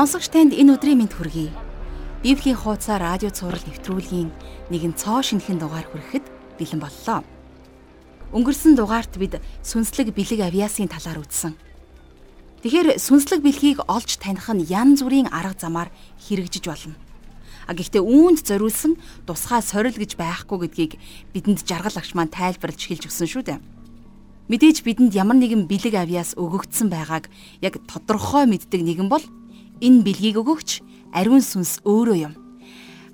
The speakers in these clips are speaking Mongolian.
Сонсогч танд энэ өдрийн мэнд хүргэе. Библийн хуудасаар радио цаураар нэвтрүүлгийн нэгэн цоо шинхэн дугаар хүрэхэд бэлэн боллоо. Өнгөрсөн дугаарт бид сүнслэг бэлэг авиасын талаар үзсэн. Тэгэхээр сүнслэг бэлгийг олж таних нь янз бүрийн арга замаар хэрэгжиж болно. А гэхдээ үүнд зориулсан тусгай сорил гэж байхгүй гэдгийг бидэнд жаргал агш маань тайлбарлаж хэлж өгсөн шүү дээ. Мэдээж бидэнд ямар нэгэн бэлэг авиас өгөгдсөн байгааг яг тодорхой мэддэг нэгэн бол Энэ бэлгийг өгөгч ариун сүнс өөрөө юм.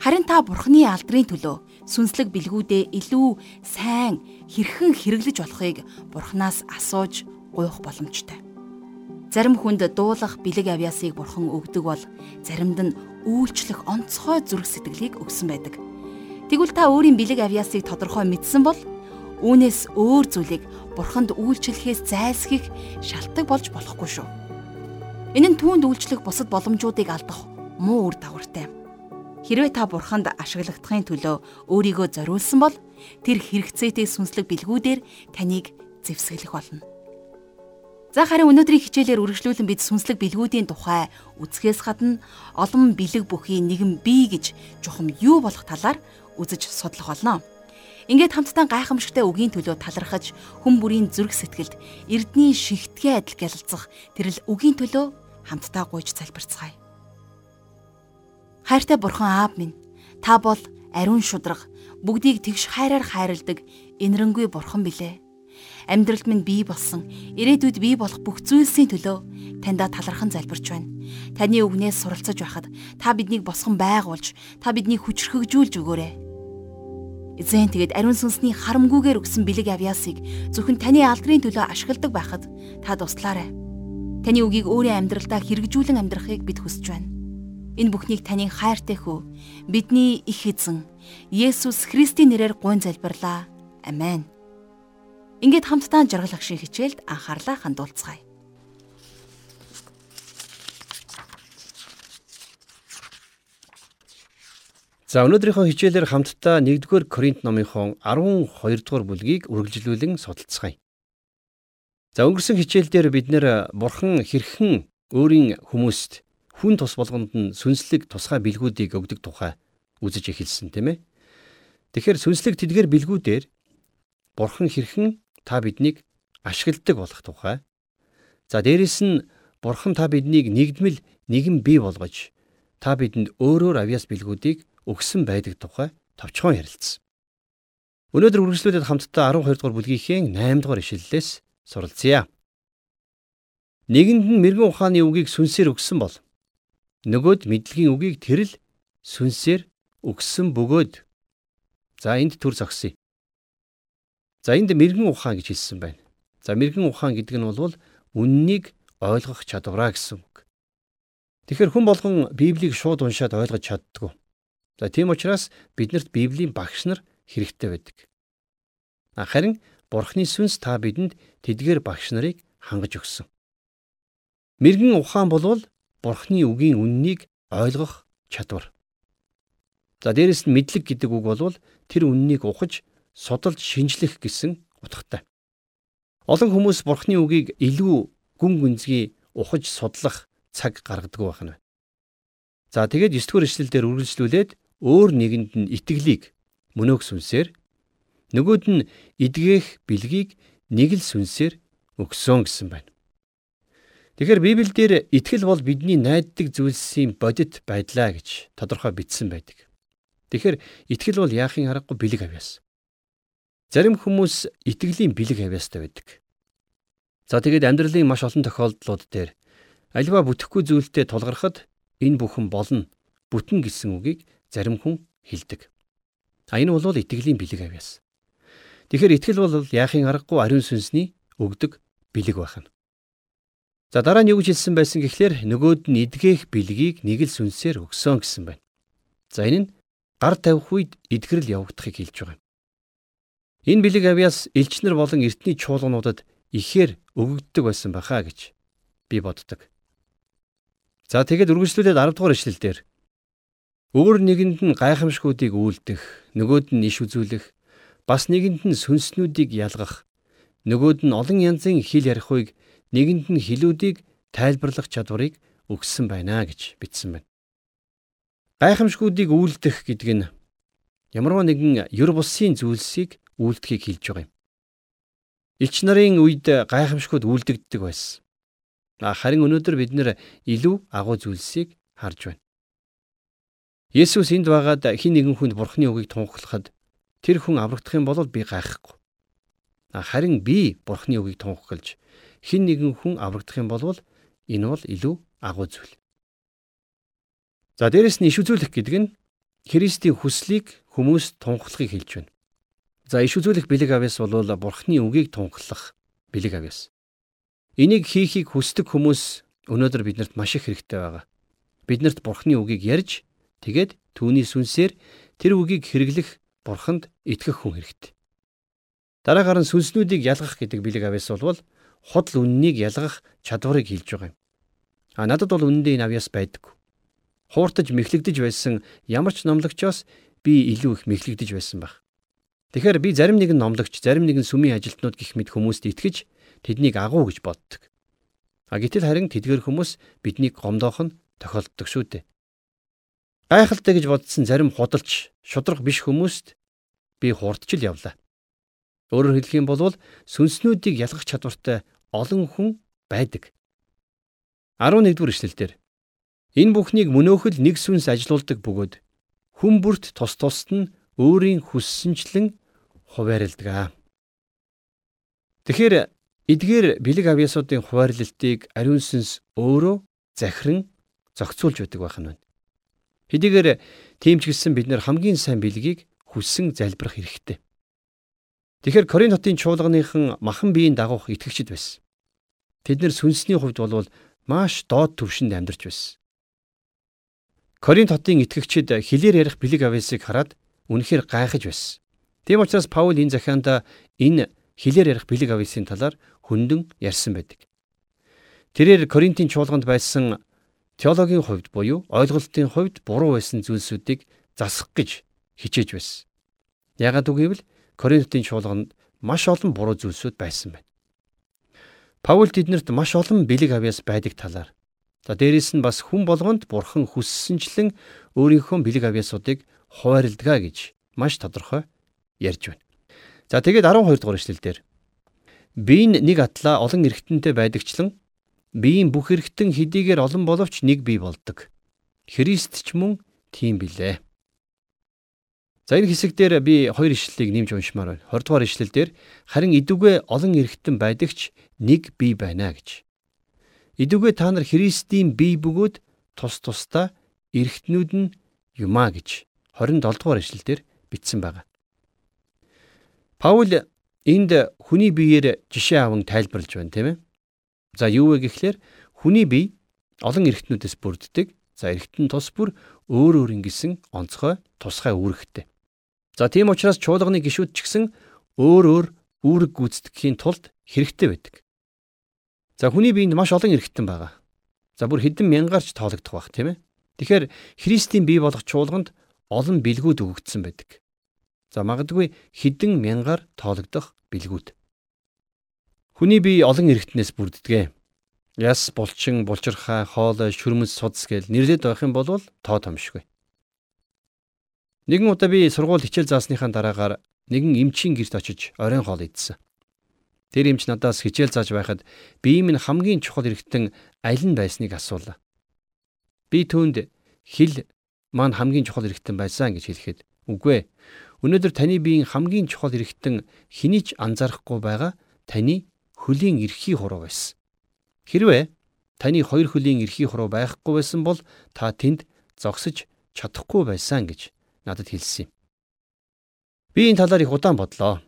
Харин та бурхны алдрын төлөө сүнслэг бэлгүүдээ илүү сайн хэрхэн хэрэглэж болохыг бурхнаас асууж гуйх боломжтой. Зарим хүнд дуулах бэлэг авьяасыг бурхан өгдөг бол заримд нь үйлчлэх онцгой зүрх сэтгэлийг өгсөн байдаг. Тэгвэл та өөрийн бэлэг авьяасыг тодорхой мэдсэн бол үүнээс өөр зүйлийг бурханд үйлчлэхээс зайлсхийх шалтгаан болж болохгүй шүү. Энэ нь түүнд үйлчлэх бусад боломжуудыг алдах муу үр дагавартай. Хэрвээ та бурханд ашиглагдахын төлөө өөрийгөө зориулсан бол тэр хэрэгцээтэй сүнслэг бэлгүүдээр таныг зэвсгэлэх болно. За харин өнөөдрийн хичээлээр үргэлжлүүлэн бид сүнслэг бэлгүүдийн тухай үзэхээс гадна олон бэлэг бүхий нэгэн бий гэж чухам юу болох талаар үзэж судлах болно. Ингээд хамтдаа гайхамшигтай үгийн төлөө талархаж хүн бүрийн зүрх сэтгэлд эрдний шигтгэ адил гялалцах тэрл үгийн төлөө хамтдаа гуйж залбирцгаая. Хайртай бурхан аав минь, та бол ариун шудраг, бүгдийг тэгш хайраар хайрладаг энэрэнгүй бурхан билээ. Амьдралд минь бий болсон, ирээдүйд бий болох бүх зүйлсийн төлөө таньда талархан залбирч байна. Таны үгнээс суралцаж байхад та биднийг босгон байгуулж, та биднийг хүчрхэгжүүлж өгөөрэй. Эзэн тэгээд ариун сүнсний харамгүйгээр өгсөн бэлэг авьяасыг зөвхөн таны алдрын төлөө ашигладаг байхад та туслаарай. Таны үгийг өөрийн амьдралдаа хэрэгжүүлэн амьдрахыг бид хүсэж байна. Энэ бүхнийг таны хайртай хүү бидний их эзэн Есүс Христийн нэрээр гуйн залбирлаа. Амен. Ингээд хамтдаа жаргал агшин хичээлд анхаарлаа хандуулцгаая. За өнөөдрийнхөө хичээлээр хамтдаа 1-р Коринт номынхон 12 дугаар бүлгийг үргэлжлүүлэн судалцгаая. За өнгөрсөн хичээл дээр бид нэр бурхан хэрхэн өөрийн хүмүүст хүн тус болгонд нь сүнслэг тусгай бэлгүүдийг өгдөг тухай үзэж эхэлсэн тийм ээ. Тэгэхээр сүнслэг тэдгээр бэлгүүдээр бурхан хэрхэн та биднийг ашигладаг болох тухай. За дээрэс нь бурхан та биднийг нэгдмэл нэгэн бий болгож та бидэнд өөрөөр авьяас бэлгүүдийг өгсөн байдаг тухай товчхон ярилцсан. Өнөөдөр үргэлжлүүлээд хамтдаа 12 дугаар бүлгийнхээ 8 дугаар ишлэлээс суралцъя. Нэгэнд нь мэрэгэн ухааны үгийг сүнсээр өгсөн бол нөгөөд мэдлэгийн үгийг тэр л сүнсээр өгсөн бөгөөд за энд төр зогсъё. За энд мэрэгэн ухаан гэж хэлсэн байна. За мэрэгэн ухаан гэдэг нь бол үннийг ойлгох чадвараа гэсэн үг. Тэгэхээр хүн болгон Библийг шууд уншаад ойлгож чаддгүй. За тийм учраас биднэрт Библийн багш нар хэрэгтэй байдаг. Харин Бурхны сүнс та бидэнд тэдгээр багш нарыг хангаж өгсөн. Мэргэн ухаан болвол Бурхны үгийн үннийг ойлгох чадвар. За дээрэс нь мэдлэг гэдэг үг болвол тэр үннийг ухаж судалж шинжлэх гэсэн утгатай. Олон хүмүүс Бурхны үгийг илүү гүн гүнзгий ухаж судлах цаг гаргадаг байна. За тэгээд 9 дугаар ишлэлдэр үргэлжлүүлээд өөр нэгэнд нь итгэлийг мөнөөх сүнсээр Нөгөөд нь эдгэх бэлгийг нэг л сүнсээр өгсөн гэсэн байна. Тэгэхээр Библиэлд итгэл бол бидний найддаг зүйлсийн бодит байдлаа гэж тодорхой бичсэн байдаг. Тэгэхээр итгэл бол яахын аргагүй бэлэг авьяас. Зарим хүмүүс итгэлийн бэлэг авьяастай байдаг. За тэгээд амьдралын маш олон тохиолдлууд дээр альва бүтэхгүй зүйлтэй тулгархад энэ бүхэн болно бүтэн гэсэн үгийг зарим хүн хэлдэг. А энэ бол итгэлийн бэлэг авьяас. Тэгэхээр итгэл бол яахын аргагүй ариун сүнсний өгдөг бэлэг байх нь. За дараа нь юу гэж хэлсэн байсан гэхлээр нөгөөд нь эдгэх бэлгийг нэг л сүнсээр өгсөн гэсэн байна. За энэ нь гар тавих үед эдгэрэл явагдахыг хэлж байгаа юм. Энэ бэлэг авьяас элчнэр болон эртний чуулгануудад ихээр өгөгддөг байсан баха гэж би боддог. За тэгээд үргэлжлүүлээд 10 дугаар ишлэлдэр өөр нэгэнд нь гайхамшгуудыг үйлдэх, нөгөөд нь иш үзүүлэх, бас нэгэнд нь сүнснүүдийг ялгах, нөгөөд нь олон янзын хэл ярихыг, нэгэнд нь хэлүүдийг тайлбарлах чадварыг өгсөн байна гэж бичсэн байна. Гайхамшгүүдийг үйлдэх гэдэг нь ямарваа нэгэн ёр бусын зүйлсийг үйлдэхийг хэлж байгаа юм. Илч нарын үед гайхамшгууд үйлдэгддэг байсан. Харин өнөөдөр бид нэр илүү агуу зүйлсийг харж байна. Есүс энд байгаад хин нэгэн хүнд бурхны үгийг тунхаглахад тэр хүн аврагдах юм бол би гайхахгүй. Харин би бурхны үгийг тунхаглаж хин нэгэн хүн аврагдах юм бол энэ бол илүү агуу зүйл. За дээрэс нь иш үзүүлэх гэдэг нь Христийн хүслийг хүмүүс тунхаглахыг хэлж байна. За иш үзүүлэх бэлэг авяас бол бурхны үгийг тунхаглах бэлэг авяас. Энийг хийхийг хүсдэг хүмүүс өнөөдөр биднэрт маш их хэрэгтэй байгаа. Биднэрт бурхны үгийг ярьж тэгээд түүний сүнсээр тэр үгийг хэрэглэх бурханд итгэх хүн хэрэгтэй. Дараагаар нь сүнснүүдийг ялгах гэдэг бэлэг авяас бол худал үннийг ялгах чадварыг хэлж байгаа юм. А надад бол үнэндээ энэ авяас байдаг хууртаж мэхлэгдэж байсан ямар ч номлогчоос би илүү их мэхлэгдэж байсан баг. Тэгэхээр би зарим нэгэн номлогч, зарим нэгэн сүмийн ажилтнууд гих мэд хүмүүст итгэж тэднийг агуу гэж боддог. А гэтэл харин тэдгээр хүмүүс биднийг гомдоох нь тохиолддог шүү дээ. Гайхалтай гэж бодсон зарим худалч, шудраг биш хүмүүст би хурдчил явлаа. Өөрөөр хэлэх юм бол сүнснүүдийг ялгах чадвартай олон хүн байдаг. 11-р эшлэлдэр Энэ бүхнийг мөнөөхөл нэг сүнс ажилуулдаг бөгөөд хүн бүрт тус тусад нь өөрийн хүссэнчлэн хуваарилдаг. Тэгэхээр эдгээр бэлэг авьяасуудын хуваарлалтыг ариун сүнс өөрөө захиран зохицуулж байдаг байх нь байна. Хэдийгээр тийм ч гэсэн бид нэр хамгийн сайн бэлгийг хүссэн залбирах хэрэгтэй. Тэгэхээр Коринт хотын чуулганыхан махан биеийн дагуух итгэгчд байсан. Тэд нэр сүнсний хувьд бол маш доод түвшинд амьдарч байсан. Коринт хотын итгэгчид хилээр ярих бэлэг авьяасыг хараад үнэхээр гайхаж байсан. Тийм учраас Паул энэ захианда энэ хилээр ярих бэлэг авьяасын талаар хөндөн ярьсан байдаг. Тэрээр Коринтын чуулганд байсан теологийн хувьд буюу ойлголтын хувьд буруу байсан зүйлсүүдийг засах гэж хичээж байсан. Ягаад үгүйвэл Коринтын чуулганд маш олон буруу зүйлсүүд байсан байна. Паул тэднэрт маш олон бэлэг авьяас байдаг талаар За дээрэс нь бас хүн болгонд бурхан хүссэнчлэн өөрийнхөө бэлэг авьяасуудыг хуваарлдгаа гэж маш тодорхой ярьж байна. За тэгээд 12 дугаар эшлэлдэр биеийн нэг атлаа олон эргэтэнтэй байдагчлан биеийн бүх эргэтэн хэдийгээр олон боловч нэг бие болдог. Христ ч мөн тийм билээ. За энэ хэсэг дээр би хоёр ишлэлийг нэмж уншмаар байна. 20 дугаар ишлэл дээр харин идүгэ олон эргэтэн байдагч нэг бие байна гэж. Идүгэ та нар Христийн бие бөгөөд тус тусдаа эргэтнүүд нь юмаа гэж 27 дугаар эшлэлдэр бичсэн байна. Паул энд хүний биеэр жишээ аван тайлбарлаж байна тийм ээ. За юу вэ гэхлээр хүний бие олон эргэтнүүдээс бүрддэг. За эргэтэн тус бүр өөр өөр ингэсэн онцгой тусгай үүрэгтэй. За тийм учраас чуулганы гişүүд ч гэсэн өөр өөр үүрэг гүйцэтгэхийн тулд хэрэгтэй байдаг. За хүний биед маш олон эргэтэн байгаа. За бүр хэдэн мянгаарч тоологдох бах тийм ээ. Тэгэхээр Христийн бие болох чуулганд олон бэлгүүд өгөгдсөн байдаг. За магадгүй хэдэн мянгаар тоологдох бэлгүүд. Хүний бие олон эргэтнээс бүрддэг. Яс, булчин, булчирхай, хоолой, шүрмэс, судас гэл нэрлээд байх юм бол тоо томшгүй. Нэгэн удаа би сургууль хичээл заасныхаа дараагаар нэгэн эмчийн гэрт очиж оройн хоол идсэн. Тэр эмч надаас хичээл зааж байхад би минь хамгийн чухал эргэтэн аль нь байсныг асуулаа. Би түүнд хил маань хамгийн чухал эргэтэн байсан гэж хэлэхэд үгүй ээ. Өнөөдөр таны биеийн хамгийн чухал эргэтэн хэний ч анзаарахгүй байгаа таны хөлийн эрхий хуруу байсан. Хэрвээ таны хоёр хөлийн эрхий хуруу байхгүй байсан бол та тэнд зогсож чадахгүй байсан гэж надад хэлсэн юм. Би энэ талаар их удаан бодлоо.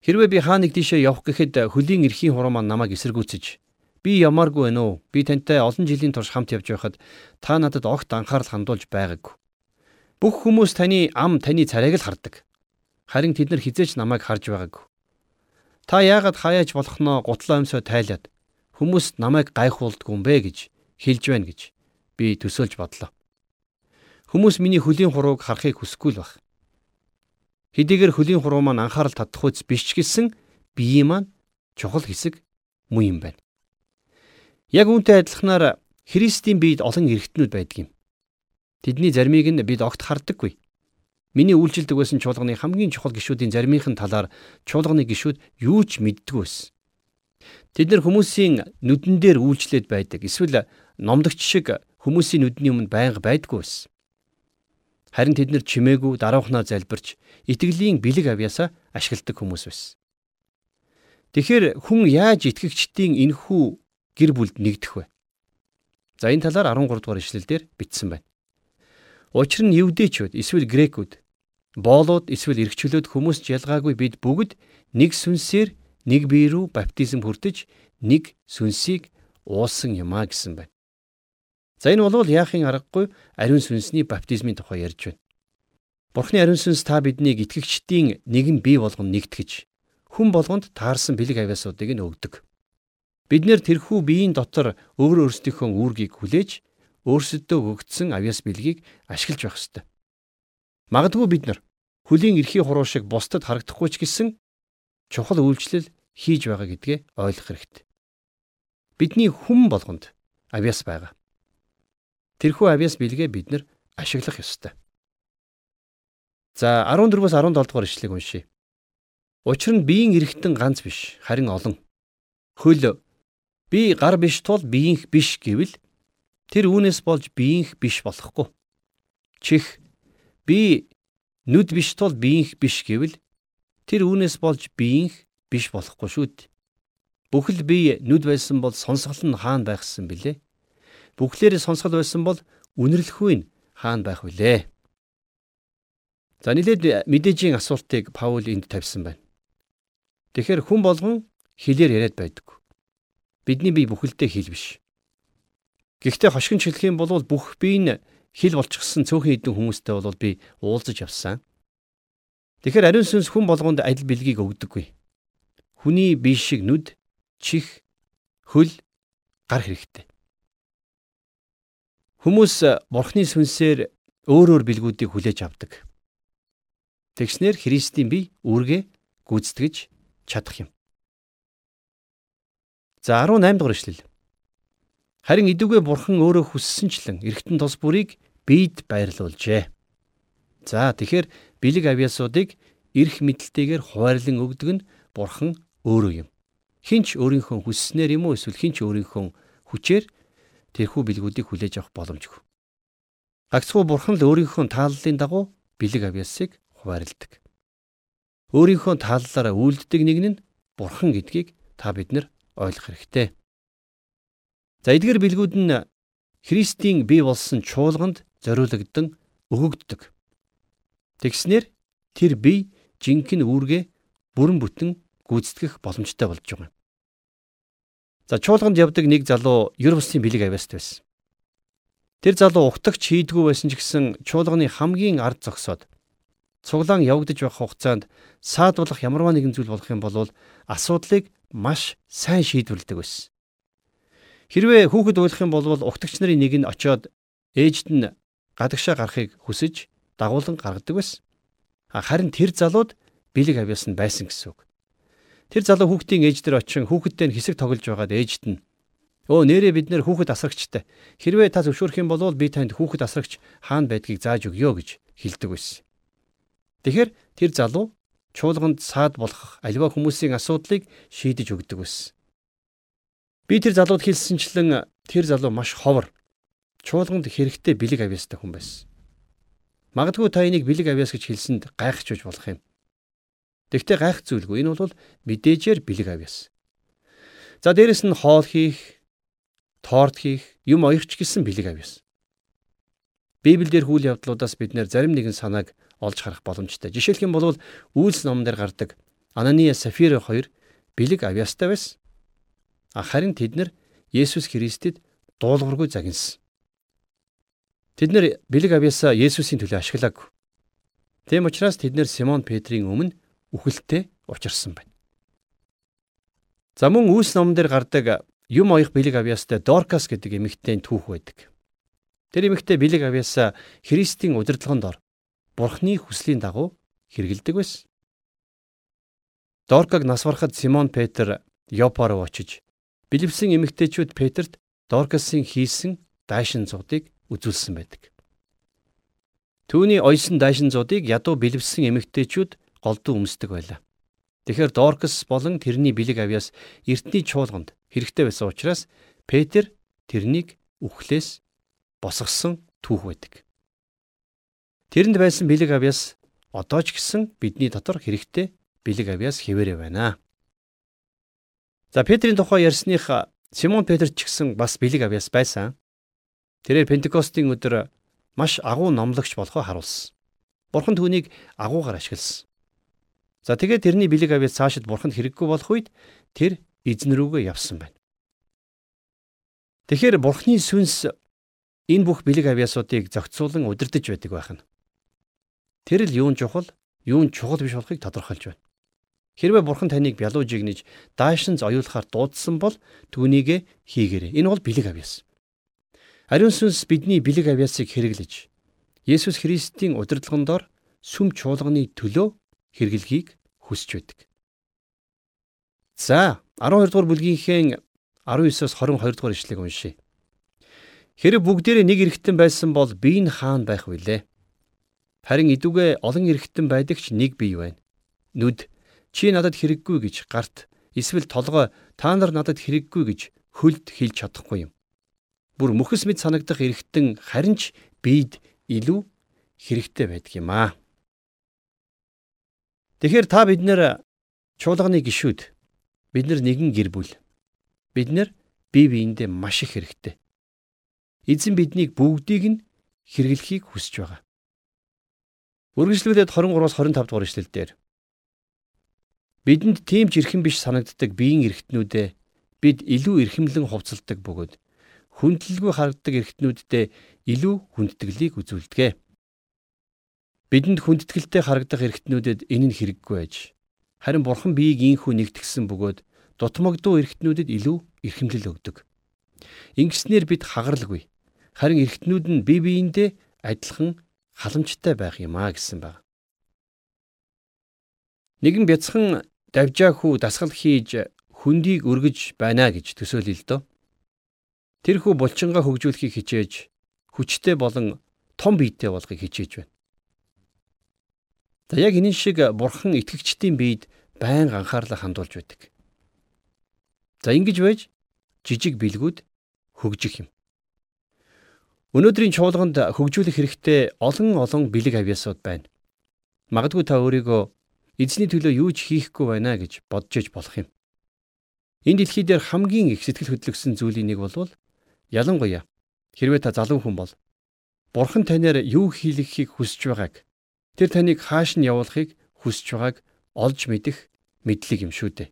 Хэрвээ би хаа нэг тийшээ явах гэхэд хөлийн эрхийн хуруу маань намайг эсэргүүцэж би ямааргүй байна уу? Би тантай олон жилийн турш хамт явж байхад та надад огт анхаарал хандуулж байгаагүй. Бүх хүмүүс таны ам таны царайг л хардаг. Харин тэд нар хизээч намайг харж байгаагүй. Та яагаад хаяаж болохноо гутлаа өмсөө тайлаад хүмүүст намайг гайхуулдгүй юм бэ гэж хэлж байна гэж би төсөөлж бодлоо. Хүмүүс миний хөлийн хурууг харахыг хүсэхгүй л баг. Хэдийгээр хөлийн хуруу маань анхаарал татах үс биш гэсэн биеийн маань чухал хэсэг муу юм байна. Яг үүнтэй адилханаар Христийн биед олон эргэтнүүд байдаг юм. Тэдний заримыг нь бид огт хардаггүй. Миний үйлчлдэг байсан чуулганы хамгийн чухал гишүүдийн заримынхын талаар чуулганы гишүүд юу ч мэддэггүй байсан. Тэд нэр хүмүүсийн нүдэн дээр үйлчлээд байдаг. Эсвэл номдогч шиг хүмүүсийн нүдний өмнө байнга байдаггүй байсан. Харин тэд нар чимээгүй дараухнаа залбирч итгэлийн бэлэг авьяасаа ашигладаг хүмүүс байсан. Тэгэхээр хүн яаж итгэгчдийн энхүү гэр бүлд нэгдэх вэ? За энэ талаар 13 дугаар ишлэлдэр бичсэн байна. Учир нь евдээчүүд эсвэл грекүүд боолууд эсвэл эргчлөөд хүмүүст ялгаагүй бид бүгд нэг сүнсээр нэг бие рүү баптизм хүртэж нэг сүнсийг уулсан юм а гэсэн байна. За энэ бол яахын аргагүй ариун сүнсний баптизмын тухай ярьж байна. Бурхны ариун сүнс та биднийг итгэгчдийн нэгэн бие болгон нэгтгэж хүн болгонд таарсан бэлэг авяасуудыг нь өгдөг. Бид нэр тэрхүү биеийн дотор өөр өөрсдийнхөө үүргийг хүлээж өөрсөддөө өгдсөн авяас бэлгийг ашиглаж байх ёстой. Магадгүй бид нар хөлийн эрхий хуруу шиг бусдад харагдахгүй ч гэсэн чухал үйлчлэл хийж байгаа гэдгээ ойлгох хэрэгтэй. Бидний хүм болгонд авяас байгаа. Тэрхүү авяас бэлгээ бид нар ашиглах ёстой. За 14-өөс 17 дугаар ишлэгийг уншийе. Учир нь биеийн эргэтэн ганц биш, харин олон. Хөл би гар биш тул биеийнх биш гэвэл тэр үүнээс болж биеийнх биш болохгүй. Чих би нүд биш тул биеийнх биш гэвэл тэр үүнээс болж биеийнх биш болохгүй шүү дээ. Бүхэл бие нүд байсан бол сонсгол нь хаана байхсан бilé? Бүхлээрээ сонсгол байсан бол үнэрлэхгүй нь хаана байх вүлээ? За нилээд мэдээжийн асуултыг Паул энд тавьсан байна. Тэгэхээр хүн болгон хэлээр яриад байдаг. Бидний бие бүхэлдээ хэл биш. Гэхдээ хошигч хэлэх юм бол бүх бие нь хэл болчихсон цөөхөн хэдэн хүмүүстэй бол би уулзаж явсан. Тэгэхээр ариун сүнс хүн болгонд адил бэлгийг өгдөггүй. Хүний бие шиг нүд, чих, хөл, гар хэрэгтэй. Хүмүүс бурхны сүнсээр өөр өөр бэлгүүдийг хүлээж авдаг. Тэгснэр Христийн бие үүргээ гүйцэтгэж чадах юм. За 18 дугаар ишлэл. Харин идүгэ бурхан өөрөө хүссэнчлэн эргэтэн тус бүрийг бид баярлуулжээ. За тэгэхээр бэлэг авьяасуудыг эрх мэдэлтэйгээр хуваарлан өгдөг нь бурхан өөрөө юм. Хинч өөрийнхөө хүсснээр юм уу эсвэл хинч өөрийнхөө хүчээр тэрхүү бэлгүүдийг хүлээж авах боломжгүй. Гагцхүү бурхан л өөрийнхөө тааллын дагуу бэлэг авьяасыг хуваарилдаг өөрийнхөө тааллаараа үйлддэг нэг нь бурхан гэдгийг та бид нар ойлгох хэрэгтэй. За эдгээр бэлгүүд нь Христийн бий болсон чуулганд зориулагдсан өгөгддөг. Тэгснэр тэр бие жинхэнэ үүргээ бүрэн бүтэн гүйцэтгэх боломжтой болж байгаа. За чуулганд явдаг нэг залуу ер бусын бэлэг авяаст байсан. Тэр залуу ухтагч хийдгүү байсан ч гэсэн чуулганы хамгийн ард зогсоод цуглаан явагдаж байх хугацаанд саадуулах ямарваа нэгэн зүйл болох юм бол асуудлыг маш сайн шийдвэрлэдэг байсан. Хэрвээ хүүхэд уйлах юм бол угтагч нарын нэг нь очиод ээжд нь гадагшаа гарахыг хүсэж дагуулan гаргадаг байсан. Харин тэр залууд бэлэг авьяас нь байсан гэсэн үг. Тэр залуу хүүхдийн ээж дээр очин хүүхэдтэй нь хэсэг тоглож байгаад ээжд нь Өө нэрээ бид нэр хүүхэд асрагчтай. Хэрвээ та зөвшөөрөх юм бол би танд хүүхэд асрагч хаана байдгийг зааж өгье гэж хэлдэг байсан. Тэгэхээр тэр залуу чуулганд саад болох аливаа хүмүүсийн асуудлыг шийдэж өгдөг байсан. Би тэр залууд хэлсэнчлэн тэр залуу маш ховор чуулганд хэрэгтэй бэлэг авьяастай хүн байсан. Магадгүй та энийг бэлэг авьяас гэж хэлсэнд гайхаж байж болох юм. Тэгвэл гайх зүйлгүй. Энэ бол мэдээжээр бэлэг авьяас. За дээрэс нь хоол хийх, торт хийх, юм оёрч гэсэн бэлэг авьяас. Библиэлд хүл явдлуудаас бид нэр зарим нэгэн санааг олж харах боломжтой. Жишээлх юм бол Үйлс номон дээр гардаг Анания Сафира хоёр бэлэг авьяастай байсан. Харин тэд нар Есүс Христэд дуулуургүй загинсан. Тэд нар бэлэг авьяасаа Есүсийн төлөө ашиглаагүй. Тэм учраас тэд нар Симон Петрийн өмнө үхэлтэд учирсан байна. За мөн Үйлс номон дээр гардаг юм оёх бэлэг авьяастай Доркас гэдэг эмэгтэй түүх байдаг. Тэр эмэгтэй бэлэг авьяасаа Христийн удирдлаганд ор Бурхны хүслийн дагуу хэрэгэлдэг байсан. Доркаг нас барахад Симон Петр Йопа руу очиж Билипсийн эмэгтэйчүүд Петрт Доркасын хийсэн дайшин зуудыг үзүүлсэн байдаг. Түүний ойсон дайшин зуудыг ядуу бэлэвсэн эмэгтэйчүүд голдуу өмсдөг байлаа. Тэгэхээр Доркас болон тэрний бэлэг авьяас эртний чуулганд хэрэгтэй байсан учраас Петр тэрнийг үхлээс босгосон түүх байдаг. Тэрэнд байсан бэлэг авьяас одоо ч гэсэн бидний дотор хэрэгтэй бэлэг авьяас хэвээрээ байна. За Петрийн тухай ярьсных Симон Петр ч гэсэн бас бэлэг авьяас байсан. Тэрээр Пентекостийн өдөр маш агуу номлогч болохоо харуулсан. Бурхан түүнийг агуугаар ашигласан. За тэгээд тэрний бэлэг авьяас цаашид бурханд хэрэггүй болох үед тэр эзэн рүүгээ явсан байна. Тэгэхээр бурхны сүнс энэ бүх бэлэг авьяасуудыг зохицуулан удирдах байдаг байх нь. Тэр л юун чухал, юун чухал биш болохыг тодорхойлж байна. Хэрвээ бурхан таныг бялууж игнэж даашинз оюулахаар дуудсан бол түүнийг хийгээрэй. Энэ бол бэлэг авьяас. Ариун сүнс бидний бэлэг авьяасыг хэрэглэж Есүс Христийн удирдлагын дор сүм чуулганы төлөө хэрэглэхийг хүсэж байдаг. За 12 дугаар бүлгийнхээ 19-оос 22 дугаар ишлэгийг уншъя. Хэрэг бүгдээрээ нэг эргэтэн байсан бол би н хаан байх вүлээ. Харин идүгэ олон эргэтэн байдаг ч нэг бий байна. Нүд чи надад хэрэггүй гэж гарт эсвэл толгой та нар надад хэрэггүй гэж хөлд хэлж чадахгүй юм. Бүр мөхс мэд санагдах эргэтэн харин ч бид илүү хэрэгтэй байдаг юм аа. Тэгэхээр та бид нэр чуулганы гишүүд бид нар нэгэн гэр бүл. Бид нар бие биендээ маш их хэрэгтэй. Эзэн биднийг бүгдийг нь хэрэглэхийг хүсэж байгаа. Үргэлжлүүлээд 23-аас 25 дугаар ишлэлдэр бидэнд тийм ч эрхэм биш санагддаг биеийн эргэтнүүдээ бид илүү эрхэмлэн хувцалдаг бөгөөд хүндлэлгүй харагддаг эргэтнүүддээ илүү хүндэтгэлийг үзүүлдэг. Бидэнд хүндэтгэлтэй харагдах эргэтнүүдэд энэ нь хэрэггүй байж. Харин бурхан биеийг ийхүү нэгтгсэн бөгөөд дутмагдуу эргэтнүүдэд илүү эрхэмлэл өгдөг. Ингэснээр бид хагаралгүй. Харин эргэтнүүд нь бие биендээ адилхан халамжтай байх юм а гэсэн баг. Нэгэн бяцхан давжаа хүү дасгал хийж хөндийг өргөж байна гэж төсөөлөе л дөө. Тэр хүү булчингаа хөгжүүлэхийг хичээж хүчтэй болон том биетэй болохыг хичээж байна. За яг энэ шиг бурхан итгэгчдийн биед байнга анхаарлаа хандуулж байдаг. За ингэж байж жижиг бэлгүүд хөгжих юм. Өнөөдрийн чуулганд хөгжүүлэх хэрэгтэй олон олон бэлэг авьяасууд байна. Магадгүй та өөрийгөө эзний төлөө юу ч хийхгүй байна гэж бодж иж болох юм. Энэ дэлхий дээр хамгийн их сэтгэл хөдлөсөн зүйлийн нэг бол ялангуяа хэрвээ та залуу хүн бол Бурхан танаар юу хийлгэхийг хүсэж байгааг Тэр таныг хааш нь явуулахыг хүсэж байгааг олж мэдэх мэдлэг юм шүү дээ.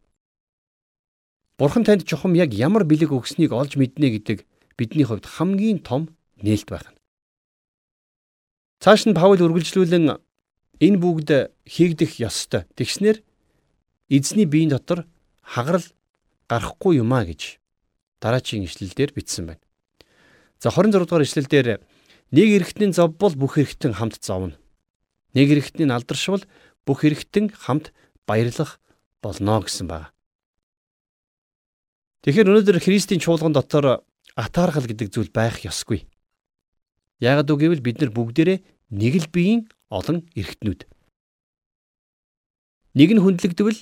Бурхан танд чухам яг ямар бэлэг өгснийг олж мэднэ гэдэг бидний хувьд хамгийн том нээлт байна. Цааш нь Паул үргэлжлүүлэн энэ бүгд хийгдэх ёстой. Тэгснэр эзний биеийн дотор хагарал гарахгүй юмаа гэж дараачийн ишлэлдэр бичсэн байна. За 26 дугаар ишлэлдэр нэг эргэтний зов бол бүх эргэтэн хамт зовно. Нэг хэрэгтний алдаршвал бүх хэрэгтэн хамт баярлах болно гэсэн байна. Тэгэхээр өнөөдөр Христийн чуулган дотор атаархал гэдэг зүйл байх ёсгүй. Яагад үг гэвэл бид нар бүгдээрээ нэг л биеийн олон эргэтнүүд. Нэг нь хүндлэгдэвэл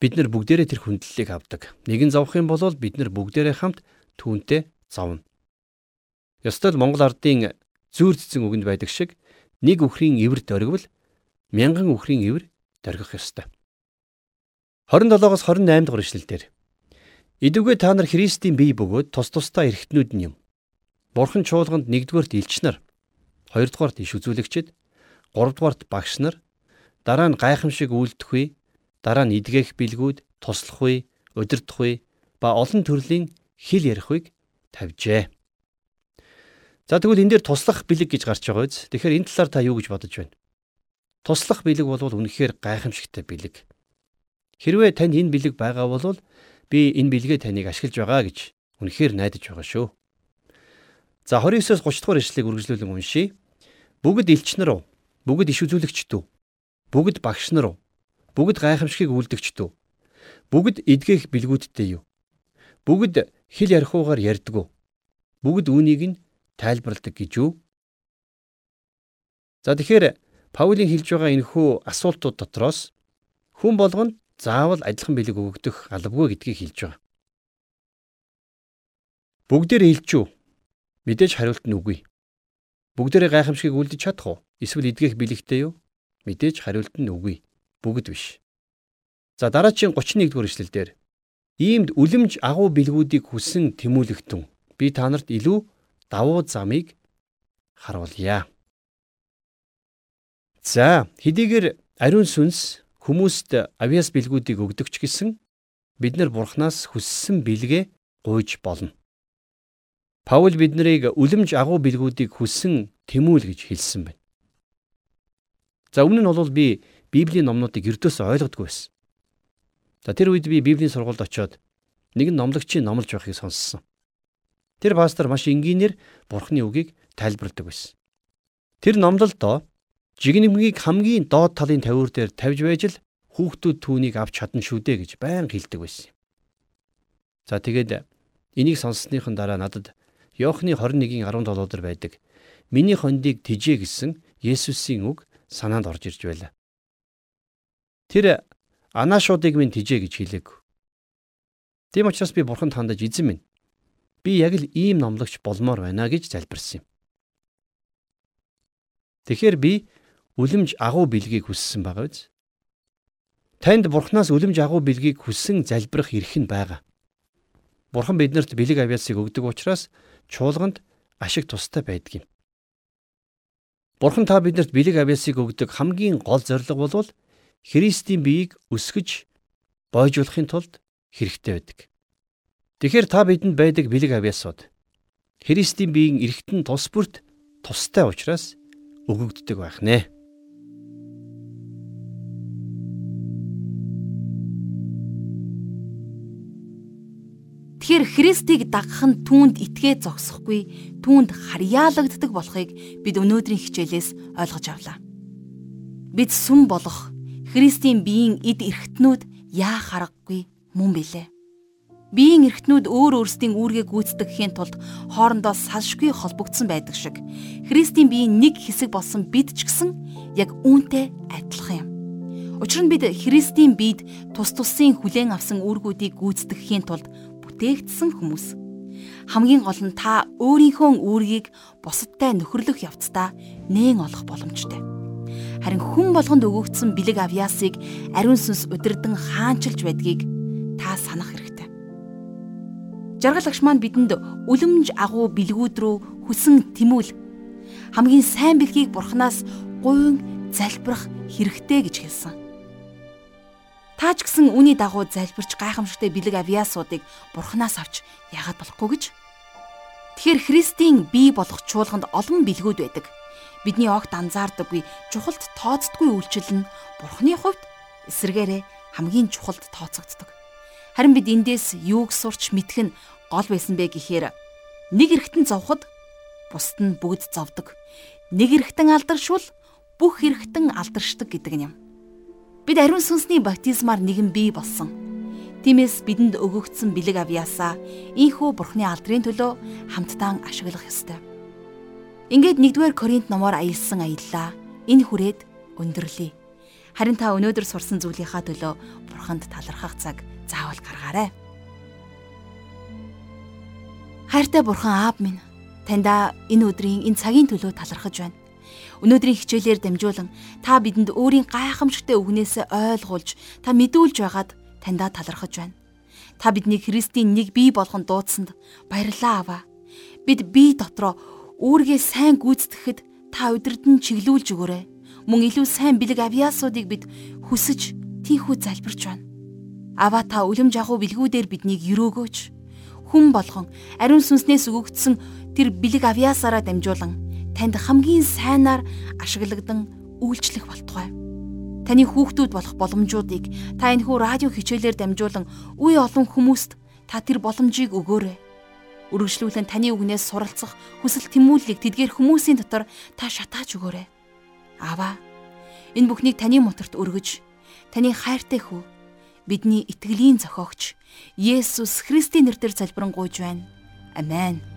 бид нар бүгдээрээ тэр хүндлэлийг авдаг. Нэг нь зовх юм бол бид нар бүгдээрээ хамт түүнтэй зовно. Ёстой л Монгол ардын зүүр цэцэн үгэнд байдаг шиг нэг үхрийн ивэр дөргивөл мянган үхрийн ивэр дөргих ёстой. 27-оос 28 дугаар ишлэлдэр Идүгэ та нар Христийн бие бөгөөд тус тусдаа эргэтнүүд нь юм. Бурхан чуулганд нэгдүгээрт элч нар, хоёрдугаарт иш үзүүлэгчид, гуравдугаарт багш нар, дараа нь гайхамшиг үйлдэх үе, дараа нь эдгэх бэлгүүд, туслах үе, удирдах үе ба олон төрлийн хэл ярих үег тавьжээ. За тэгвэл энэ дээр туслах бэлэг гэж гарч байгаа биз? Тэгэхээр энэ талаар та юу гэж бодож байна? Туслах бэлэг бол үнэхээр гайхамшигтай бэлэг. Хэрвээ танд энэ бэлэг байгаа бол би энэ бэлгээ таныг ашиглаж байгаа гэж үнэхээр найдаж байгаа шүү. За 29-оос 30 дугаар ишлэгийг үргэлжлүүлэн уншийе. Бүгд элч нар уу? Бүгд иш үзүүлэгчд үү? Бүгд багш нар уу? Бүгд гайхамшигыг үлдэгчд үү? Бүгд эдгэх бэлгүүдтэй юу? Бүгд хэл ярихуугаар ярьдаг уу? бүгд үүнийг нь тайлбарладаг гэж юу? За тэгэхээр Паулийн хэлж байгаа энэхүү асуултууд дотроос хүн болгонд заавал адилхан бэлэг өгөгдөх албагүй гэдгийг хэлж байгаа. Бүгдээр үү? Мэдээж хариулт нь үгүй. Бүгдээрээ гайхамшигыг үлдэж чадах уу? Эсвэл эдгэх бэлэгтэй юу? Мэдээж хариулт нь үгүй. Бүгд биш. За дараагийн 31 дугаар эшлэлдэр иймд үлэмж агуу бэлгүүдийг хүсэн тэмүүлэгтэн би та нарт илүү давуу замыг харуулъя. За хэдийгээр ариун сүнс хүмүүст авиас бэлгүүдийг өгдөг ч гэсэн бид нар бурхнаас хүссэн бэлгээ гуйж болно. Паул биднийг үлэмж агуу бэлгүүдийг хүссэн тэмүүл гэж хэлсэн байна. За өмнө нь бол би Библийн номнуудыг ердөөс ойлгодгүй байсан. За тэр үед би Библийн сургуульд очиод нэгэн номлогчийн номлож байхыг сонссон. Тэр пастор маш энгийнээр Бурхны үгийг тайлбарладаг байсан. Тэр номлолдоо жигнэмгийг хамгийн доод талын тавиур дээр тавьж байж л хүүхдүүд түүнийг авч чадна шүү дээ гэж байн хэлдэг байсан. За тэгээд энийг сонссныхан дараа надад Иохны 21-ийн 17 дээр байдаг. Миний хондийг тижээ гэсэн Есүсийн үг санаанд орж ирж байлаа. Тэр анаашуудыг минь тижээ гэж хэлээг. Тийм учраас би бурханд хандаж эзэн минь би яг л ийм номлогч болмоор байна гэж залбирсан юм. Тэгэхээр би үлэмж агуу бэлгийг хүссэн байгаа биз? Танд бурхнаас үлэмж агуу бэлгийг хүссэн залбирах эрх нь байгаа. Бурхан биднэрт бэлэг авьяасыг өгдөг учраас чуулганд ашиг тустай байдаг юм. Бурхан та бидэнд бэлэг авьяасыг өгдөг хамгийн гол зорилго бол Христийн биеийг өсгөж бойжуулахын тулд хэрэгтэй байдаг. Тэгэхээр та бидэнд байдаг бэлэг авьяасууд Христийн биеийн эргэтэн тус бүрт тустай учраас өгөгддөг байх нэ. Тэгэхээр Христийг дагах нь түүнд итгээ зогсохгүй, түүнд харьяалагддаг болохыг бид өнөөдрийн хичээлээс ойлгож авлаа. Бид сүм болох Христийн биеийн эд эрхтнүүд яа харахгүй мөн билээ. Биеийн эрхтнүүд өөр өөрсдийн үүргээ гүйцэтгэхийн тулд хоорондоо салшгүй холбогдсон байдаг шиг Христийн биеийн нэг хэсэг болсон бид ч гэсэн яг үүнтэй адилхан юм. Учир нь бид Христийн биед тус тусын хүлээн авсан үүргүүдийг гүйцэтгэхийн тулд бүтээгдсэн хүмүүс. Хамгийн гол нь та өөрийнхөө үүргийг бусадтай нөхөрлөх явцдаа нээн олох боломжтой. Харин хүн болгонд өгөгдсөн бэлэг авьяасыг ариун сүнс удирдан хаанчилж байдгийг та санах хэрэгтэй. Жаргал агш маань бидэнд үлэмж агуу бэлгүүд рүү хүсэн тэмүүл хамгийн сайн бэлгийг бурхнаас гуйн залбирах хэрэгтэй гэж хэлсэн. Та ч гэсэн үүний дагуу залбирч гайхамшигтай бэлэг авиасуудыг бурхнаас авч яагаад болохгүй гэж? Тэгэхээр Христийн бие болох чуулганд олон бэлгүүд байдаг. Бидний огт анзаардаггүй чухалд тооцдгүй үйлчлэл нь бурхны хувьд эсэргээрээ хамгийн чухалд тооцогддог. Харин бид эндээс юуг сурч мэдэх нь гол байсан бэ гэхээр нэг эргэтэн зовход бусд нь бүгд зовдөг. Нэг эргэтэн алдаршвал бүх эргэтэн алдаршдаг гэдэг юм. Бид ариун сүнсний баптизмаар нэгэн бий болсон. Тиймээс бидэнд өгөгдсөн бэлэг авьяасаа ийхүү бурхны алдрын төлөө хамтдаа ашиглах ёстой. Ингээд 1-р Коринт номоор аялсан аяллаа. Энэ хүрээд өндөрлөе. Харин та өнөөдөр сурсан зүйлийнхаа төлөө бурханд талархах цаг заавал гаргаарай. Хайртай бурхан аав минь таньда энэ өдрийн энэ цагийн төлөө талархаж байна. Өнөөдрийн хичээлээр дамжуулан та бидэнд өөрийн гайхамшигтай үгнээс ойлгуулж, та мэдүүлж байгаад таньдаа талархаж байна. Та бидний Христийн нэг бие болгон дуудсанд баярлалаа аваа. Бид бие дотроо үүргээ сайн гүйцэтгэхэд та удирдан чиглүүлж өгөөрэй. Мөн илүү сайн бэлэг авьяасуудыг бид хүсэж тийхүү залбирч байна. Аваа та үлэм жахуу бэлгүүдээр биднийг өрөөгөөч. Хүн болгон ариун сүнснээс өгөгдсөн тэр бэлэг авьяасаараа дамжуулан танд хамгийн сайнаар ашиглагдан үйлчлэх болтугай. Таны хүүхдүүд болох боломжуудыг та энэхүү радио хичээлээр дамжуулан үе олон хүмүүст та тэр боломжийг өгөөрэй. Үргэлжлүүлэн таны үгнээс суралцах хүсэл тэмүүллийг тэдгээр хүмүүсийн дотор та шатааж өгөөрэй. Аваа. Энэ бүхнийг таны моторт өргөж, таны хайртай хүү, бидний итгэлийн зохиогч Есүс Христийн нэрээр залбирanгуйж байна. Амен.